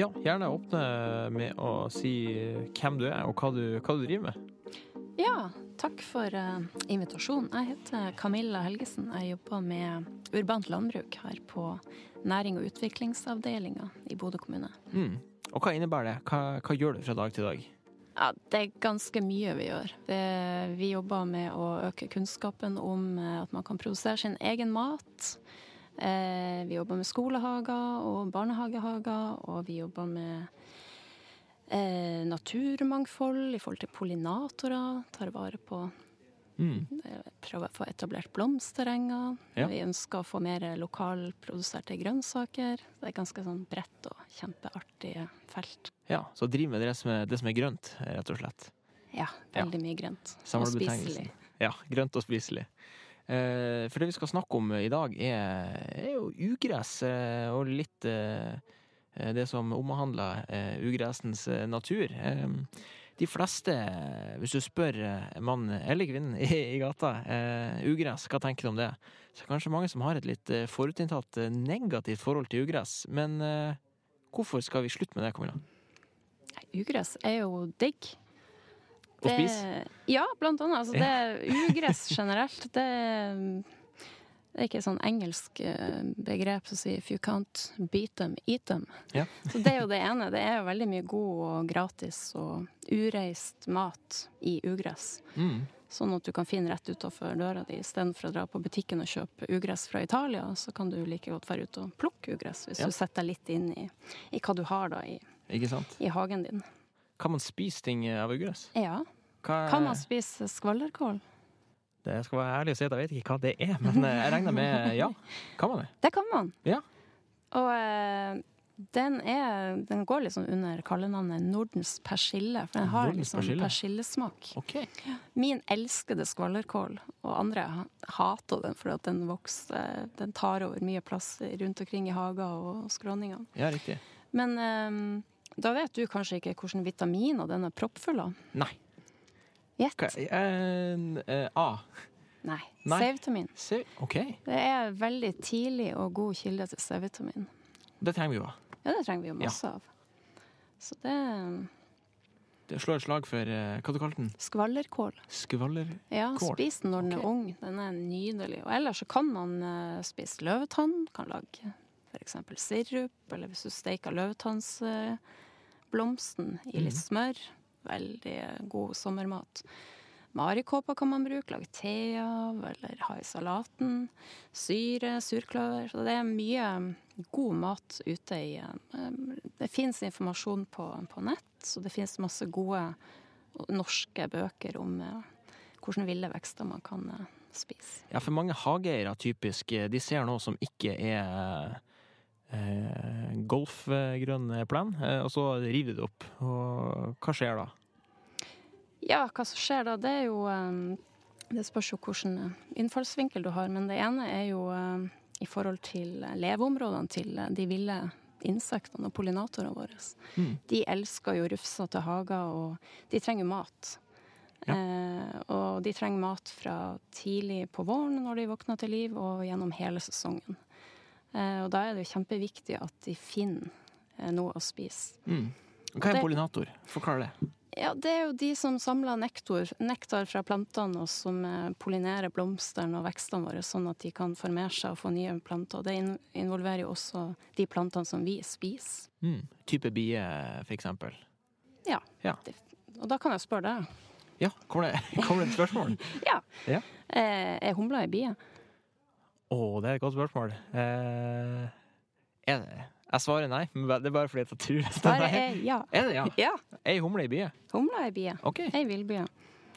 Ja, gjerne åpne med å si hvem du er, og hva du, hva du driver med. Ja, takk for uh, invitasjonen. Jeg heter Camilla Helgesen. Jeg jobber med urbant landbruk her på næring- og utviklingsavdelinga i Bodø kommune. Mm. Og hva innebærer det? Hva, hva, gjør du fra dag til dag? Ja, Det er ganske mye vi gjør. Det, vi jobber med å øke kunnskapen om eh, at man kan produsere sin egen mat. Eh, vi jobber med skolehager og barnehagehager, og vi jobber med eh, naturmangfold i forhold til pollinatorer. Tar vare på Mm. eh, Prøver å få etablert blomsterenger. Ja. Vi ønsker å få mer lokalproduserte grønnsaker. Det er ganske sånn bredt og kjempeartig felt. Ja, så driver med det som er, det som er grønt, rett og slett. Ja, veldig mye grønt. Og spiselig. Ja, grønt og spiselig. Eh, for det vi skal snakke om i dag, er, er jo ugress, eh, og litt eh, det som omhandler ugressens natur. Eh, de fleste, hvis du spør mann eller kvinne i, gata, ugress, hva tenker du om det? Så kanskje mange som har et litt forutinntatt negativt forhold til ugress. Men hvorfor skal vi slutte med det, Camilla? Ugress er jo digg. Å spise? Ja, blant annet. Altså, det er ugress generelt. Det er, det er ikke et sånn engelsk eh, begrep som sier 'if you can't beat them, eat them'. Ja. Så det er jo det ene. Det er jo veldig mye god og gratis og ureist mat i ugress. Mm. Sånn at du kan finne rett utafor døra di. Istedenfor å dra på butikken og kjøpe ugress fra Italia, så kan du like godt være ute og plukke ugress, hvis Ja. du setter deg litt inn i, i hva du har da i, i hagen din. Kan man spise ting av ugress? Ja. Er- Kan man spise skvallerkål? Det skal være ærlig å si at jeg vet ikke hva det er, men eh, jeg regner med ja. Kan man det? Det kan man. Ja. Og eh, den er Den går liksom under kallenavnet Nordens persille, for den har Nordens liksom persille. persillesmak. OK. Min elskede skvallerkål, og andre ha- hater den fordi at den vokser Den tar over mye plass rundt omkring i hager og skråningene. Ja, riktig. Men eh, da vet du kanskje ikke hvilke vitaminer den er proppfull av? Nei. Gjett. Eh, eh, A. Nei. C-vitamin. Okay. OK. Det er veldig tidlig og god kilde til C-vitamin. Det trenger vi jo. Ja, det trenger vi jo masse av. Så det Det slår et slag for eh, Hva du kalte den? Skvallerkål. Skvallerkål. Ja, spis den når den okay. er ung. Den er nydelig. Og ellers så kan man eh, spise løvetann. Kan lage f.eks. sirup, eller hvis du steker løvetannsblomsten i litt Mhm. smør. Veldig god sommermat. Marikåper kan man bruke, lage te av, eller ha i salaten. Syre, surkløver. Så det er mye god mat ute i eh, Det fins informasjon på, på nett, så det fins masse gode norske bøker om hvordan hvilke ville vekster man kan eh, spise. Ja, for mange hageeiere typisk, eh, de ser noe som ikke er eh, golfgrønn plen, eh, og så river du det opp. Og hva skjer da? Ja, hva som skjer da, det er jo eh, Det spørs jo hvilken eh, innfallsvinkel du har, men det ene er jo eh, i forhold til leveområdene til eh, de ville insektene og pollinatorene våre. Mm. De elsker jo rufsete hager, og de trenger mat. Ja. Eh, og de trenger mat fra tidlig på våren når de våkner til liv, og gjennom hele sesongen. Eh, og da er det jo kjempeviktig at de finner eh, noe å spise. Mm. Hva er Det- en pollinator? Forklar det. Ja, det er jo de som samler nektar, nektar fra plantene, og som eh, pollinerer blomstene og vekstene våre, sånn at de kan formere seg og få nye planter. Det involverer jo også de plantene som vi spiser. Mm. Type bie, for eksempel. Ja. Ja. Og da kan jeg spørre deg. Ja, kommer det, kommer det et spørsmål? Ja. Ja. Er humla ei bie? Å, det er et godt spørsmål. Eh, er det? Jeg svarer nei, men det er bare fordi jeg tror det Svaret er ja. Er det, ja? Ja, Ei humle i bie? humla ei bie. Okay. Ei villbie.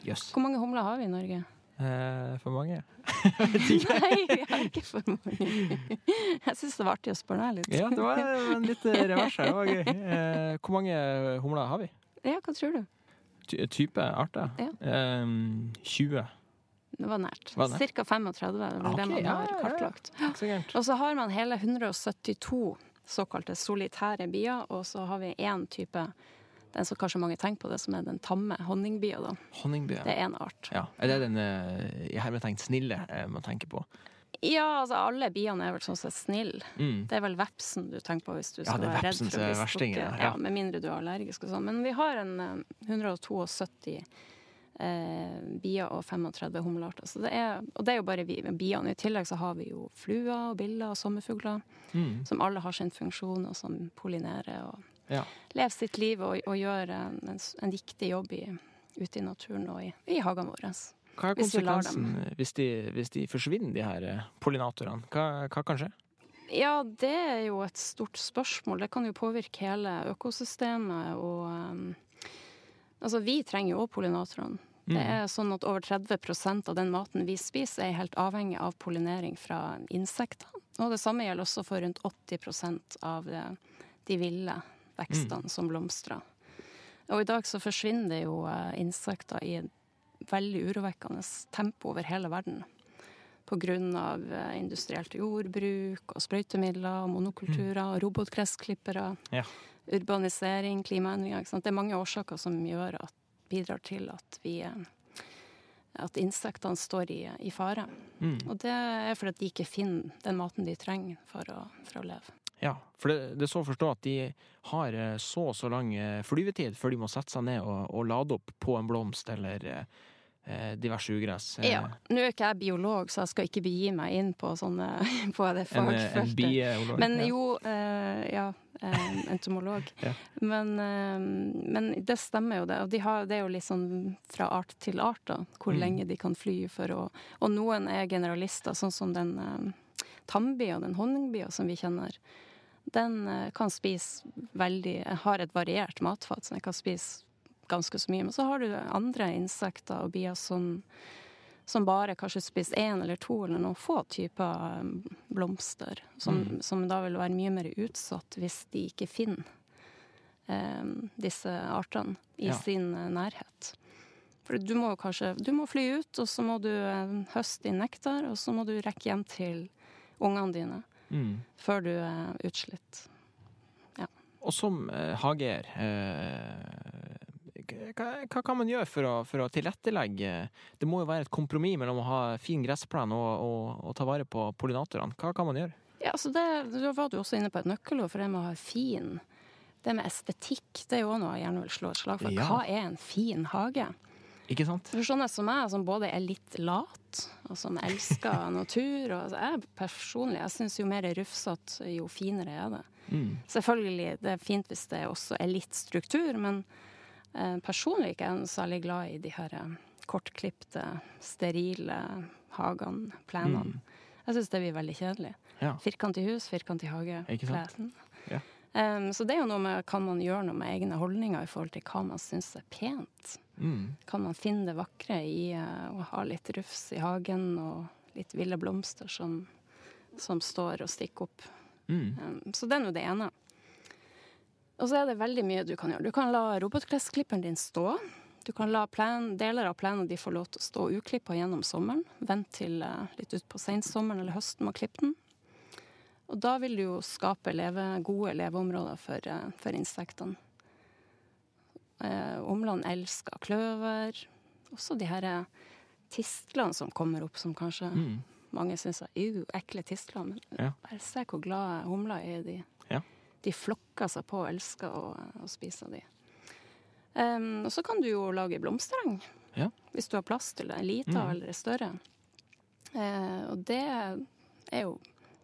Yes. Hvor mange humler har vi i Norge? Eh, for mange? Nei, vi har ikke for mange. Jeg syns det var artig å spørre deg litt. Ja, det var en litt revers her. Det var gøy. Eh, hvor mange humler har vi? Ja, hva tror du? Ty type arter? Ja. Eh, 20. Det var nært. Ca. Cirka 35, det er vel okay, det man ja, har ja, ja. kartlagt. Så. Og så har man hele 172 såkalte solitære bier, og så har vi én type, den som kanskje mange tenker på det, som er den tamme honningbia. da. Honningbia. Det er én art. Ja. Er det den eh, i hermetegn snille eh, man tenker på? Ja, altså alle biene er vel sånn sett snille. Mm. Det er vel vepsen du tenker på hvis du skal det er være redd for å bli stukket. ja. Ja, med mindre du er allergisk og sånn. Men vi har en eh, 172 eh, bier og 35 humlearter. Så det er, og det er jo bare vi med biene. I tillegg så har vi jo fluer og biller og sommerfugler, Mm. som alle har sin funksjon, og som pollinerer og Ja. lever sitt liv og, og gjør en, en, en viktig jobb i, ute i naturen og i, i hagene våre. Hva er konsekvensen hvis de, hvis de forsvinner, de her eh, pollinatorene? Hva, hva kan skje? Ja, det er jo et stort spørsmål. Det kan jo påvirke hele økosystemet og um, Altså, vi trenger jo òg pollinatorene. Det Mm. er sånn at over 30% av den maten vi spiser, er helt avhengig av pollinering fra insekter. Og det samme gjelder også for rundt 80 av de ville vekstene som blomstrer. Og i dag så forsvinner det jo eh, insekter i et veldig urovekkende tempo over hele verden. Av eh, industrielt jordbruk og sprøytemidler og monokulturer og robotgressklippere. Ja. Urbanisering, klimaendringer. Det er mange årsaker som at, bidrar til at vi eh, at insektene står i, i fare. Mm. Og det er fordi de ikke finner den maten de trenger for å, for å leve. Ja, for det, det er så å forstå at de har eh, så og så lang flyvetid før de må sette seg ned og, og lade opp på en blomst eller diverse ugress. Eh, Ja. Nå er ikke jeg biolog, så jeg skal ikke begi meg inn på, sånne, på det En, eh, en fagfeltet. bieolog. Men ja. jo, eh, ja, eh, entomolog. Ja. Men, eh, men det stemmer jo det. Og de har, det er jo litt sånn fra art til art, da, hvor Mm. lenge de kan fly for å Og noen er generalister, sånn som den eh, tannbia, den honningbia som vi kjenner. Den eh, kan spise veldig Har et variert matfat, så den kan spise ganske så mye. Men så har du andre insekter og bier som som bare kanskje spiser én eller to eller noen få typer um, blomster. Som, Mm. som da vil være mye mer utsatt hvis de ikke finner um, disse artene i Ja. sin eh, nærhet. For du må jo kanskje Du må fly ut, og så må du eh, høste din nektar, og så må du rekke hjem til ungene dine Mm. før du er utslitt. Og som eh, hageeier, eh, hva, hva kan man gjøre for å, for å tilrettelegge Det må jo være et kompromiss mellom å ha fin gressplen og, og, og ta vare på pollinatorene. Hva kan man gjøre? Ja, altså det, Da var du også inne på et nøkkelord for det med å ha fin Det med estetikk, det er jo noe jeg gjerne vil slå et slag for. Ja. Hva er en fin hage? Ikke sant? For sånne som meg, som både er litt lat, og som elsker natur og altså, Jeg personlig jeg syns jo mer rufsete, jo finere er det. Mm. Selvfølgelig, det er fint hvis det også er litt struktur, men personlig ikke er særlig glad i de her eh, kortklipte, sterile hagene, plenene. Jeg syns det blir veldig kjedelig. Ja. I hus, firkant i hage. Plenen. Ja. Um, så det er jo noe med kan man gjøre noe med egne holdninger i forhold til hva man syns er pent. Mm. Kan man finne det vakre i uh, å ha litt rufs i hagen og litt ville blomster som, som står og stikker opp. Mm. Um, så det er nå det ene. Og så er det veldig mye du kan gjøre. Du kan la robotgressklipperen din stå. Du kan la plan, deler av plenen de får lov til å stå uklippa gjennom sommeren. Vent til eh, litt utpå sensommeren eller høsten med å klippe den. Og da vil du jo skape leve, gode leveområder for, eh, for insektene. Eh, Omland elsker kløver. Også de her eh, tistlene som kommer opp, som kanskje Mm. mange syns er «Ew, ekle tistler. Men Ja. bare se hvor glade humla er i de. De flokker seg på og elsker å, å spise de. Um, og så kan du jo lage blomstereng, Ja. hvis du har plass til det. Lita Mm. eller større. Uh, og det er jo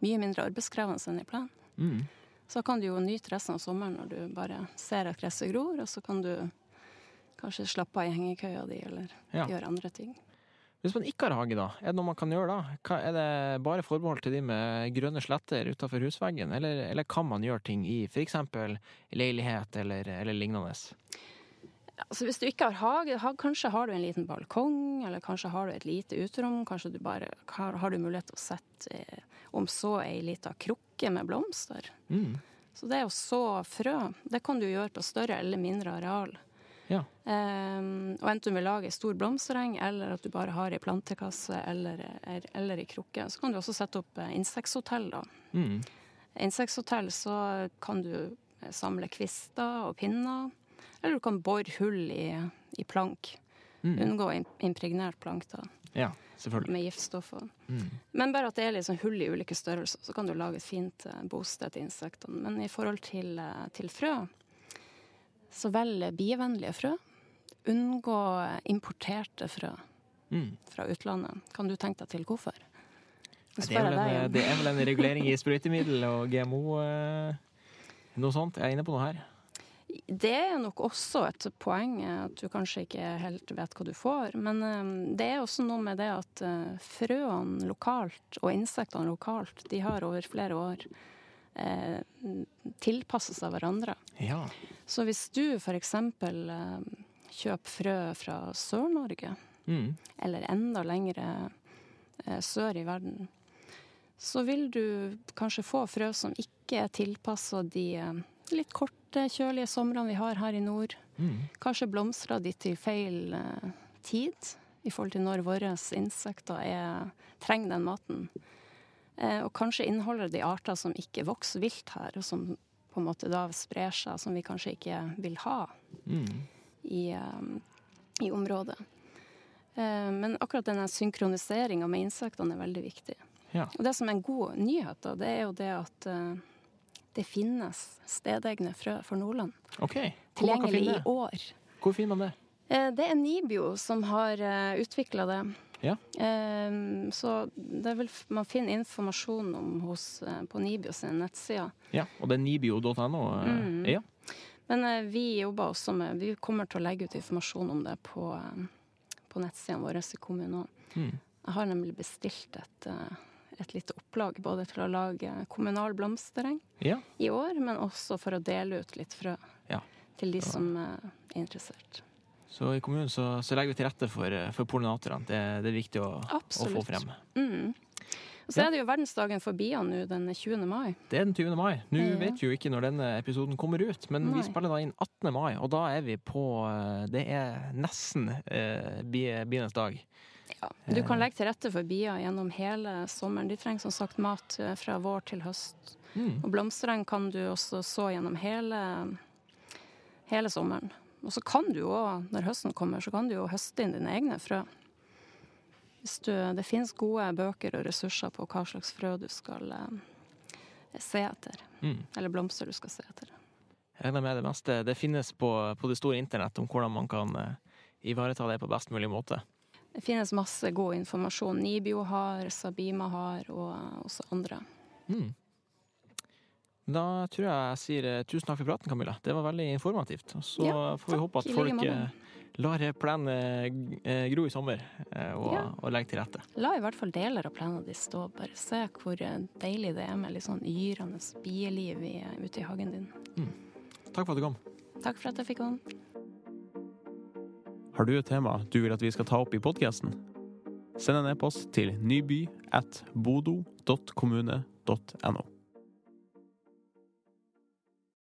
mye mindre arbeidskrevende enn i planen. Mm. Så kan du jo nyte resten av sommeren når du bare ser at gresset gror, og så kan du kanskje slappe av i hengekøya di eller Ja. gjøre andre ting. Hvis man ikke har hage, da, er det noe man kan gjøre da? Er det bare forbeholdt til de med grønne sletter utenfor husveggen, eller, eller kan man gjøre ting i f.eks. leilighet eller, eller lignende? Altså Hvis du ikke har hage, ha, kanskje har du en liten balkong, eller kanskje har du et lite uterom. Kanskje du bare har, har du mulighet til å sette eh, om så ei lita krukke med blomster. Mm. Så det å så frø, det kan du gjøre på større eller mindre areal. Ja. Um, og enten du vil lage stor blomstereng, eller at du bare har ei plantekasse eller, er- eller ei krukke. Så kan du også sette opp eh, insekthotell, da. Mm. Insekthotell så kan du eh, samle kvister og pinner, eller du kan bore hull i, i plank. Mm. Unngå impregnert plank, da. Ja. selvfølgelig. med giftstoffer. Mm. Men bare at det er sånn hull i ulike størrelser, så kan du lage et fint eh, bosted til insektene. Men i forhold til, til frø, så velg bievennlige frø. Unngå importerte frø Mm. fra utlandet. Kan du tenke deg til hvorfor? Det er, vel en, det er vel en regulering i sprøytemiddel og GMO eh, Noe sånt? Jeg er inne på noe her. Det er nok også et poeng at du kanskje ikke helt vet hva du får. Men eh, det er også noe med det at eh, frøene lokalt og insektene lokalt, de har over flere år eh, tilpasset seg hverandre. Ja. Så hvis du f.eks. Eh, kjøper frø fra Sør-Norge, Mm. eller enda lengre eh, sør i verden, så vil du kanskje få frø som ikke er tilpassa de eh, litt korte, kjølige somrene vi har her i nord. Mm. Kanskje blomstrer de til feil eh, tid i forhold til når våre insekter er, trenger den maten. Eh, og kanskje inneholder de arter som ikke vokser vilt her, og som på en måte da sprer seg, som vi kanskje ikke vil ha Mm. i, eh, i området. Eh, men akkurat denne synkroniseringa med insektene er veldig viktig. Ja. Og det som er en god nyhet, da, det er jo det at det finnes stedegne frø for Nordland. OK. Hvor man kan Tilgjengelig i år. hvor finner man det? Det er Nibio som har utvikla det. Ja. Eh, så det vil man finner informasjon om hos, eh, på Nibio sine nettsider. Ja, og det er nibio.no. eh, Mm. Ja. Men eh, vi jobber også med Vi kommer til å legge ut informasjon om det på, eh, på nettsidene våre i kommunen òg. Mm. Jeg har nemlig bestilt et, eh, et lite opplag både til å lage kommunal blomstereng ja. i år, men også for å dele ut litt frø Ja. til de som er interessert. Så i kommunen så, så legger vi til rette for, eh, for pollinatorene. Det, det er viktig å, å få frem. Mm. Og så er det jo verdensdagen for bier nå den 20. mai. Det er den 20. mai. Nå Ja. vet vi jo ikke når denne episoden kommer ut, men vi spiller da inn 18. mai, og da er vi på eh, Det er nesten eh, bienes dag. Ja. Du kan legge til rette for bier gjennom hele sommeren. De trenger som sagt mat eh, fra vår til høst. Mm. Og blomstereng kan du også så gjennom hele, hele sommeren. Og så kan du jo når høsten kommer, så kan du jo høste inn dine egne frø. Hvis du, det finnes gode bøker og ressurser på hva slags frø du skal eh, se etter. Mm. Eller blomster du skal se etter. Jeg regner med det meste. Det finnes på, på det store internett om hvordan man kan eh, ivareta det på best mulig måte. Det finnes masse god informasjon. Nibio har, Sabima har, og eh, også andre. Mm. Da tror jeg jeg sier eh, tusen takk for praten, Camilla. Det var veldig informativt. Og så Ja, får vi håpe at folk eh, lar plenen eh, gro i sommer, og, Ja. og legge til rette. La i hvert fall deler av plenen din stå. Bare se hvor deilig det er med litt sånn yrende bieliv ute i hagen din. Takk for at du kom. Takk for at jeg fikk komme. Har du et tema du vil at vi skal ta opp i podkasten? Send en e-post til nyby at bodo.kommune.no.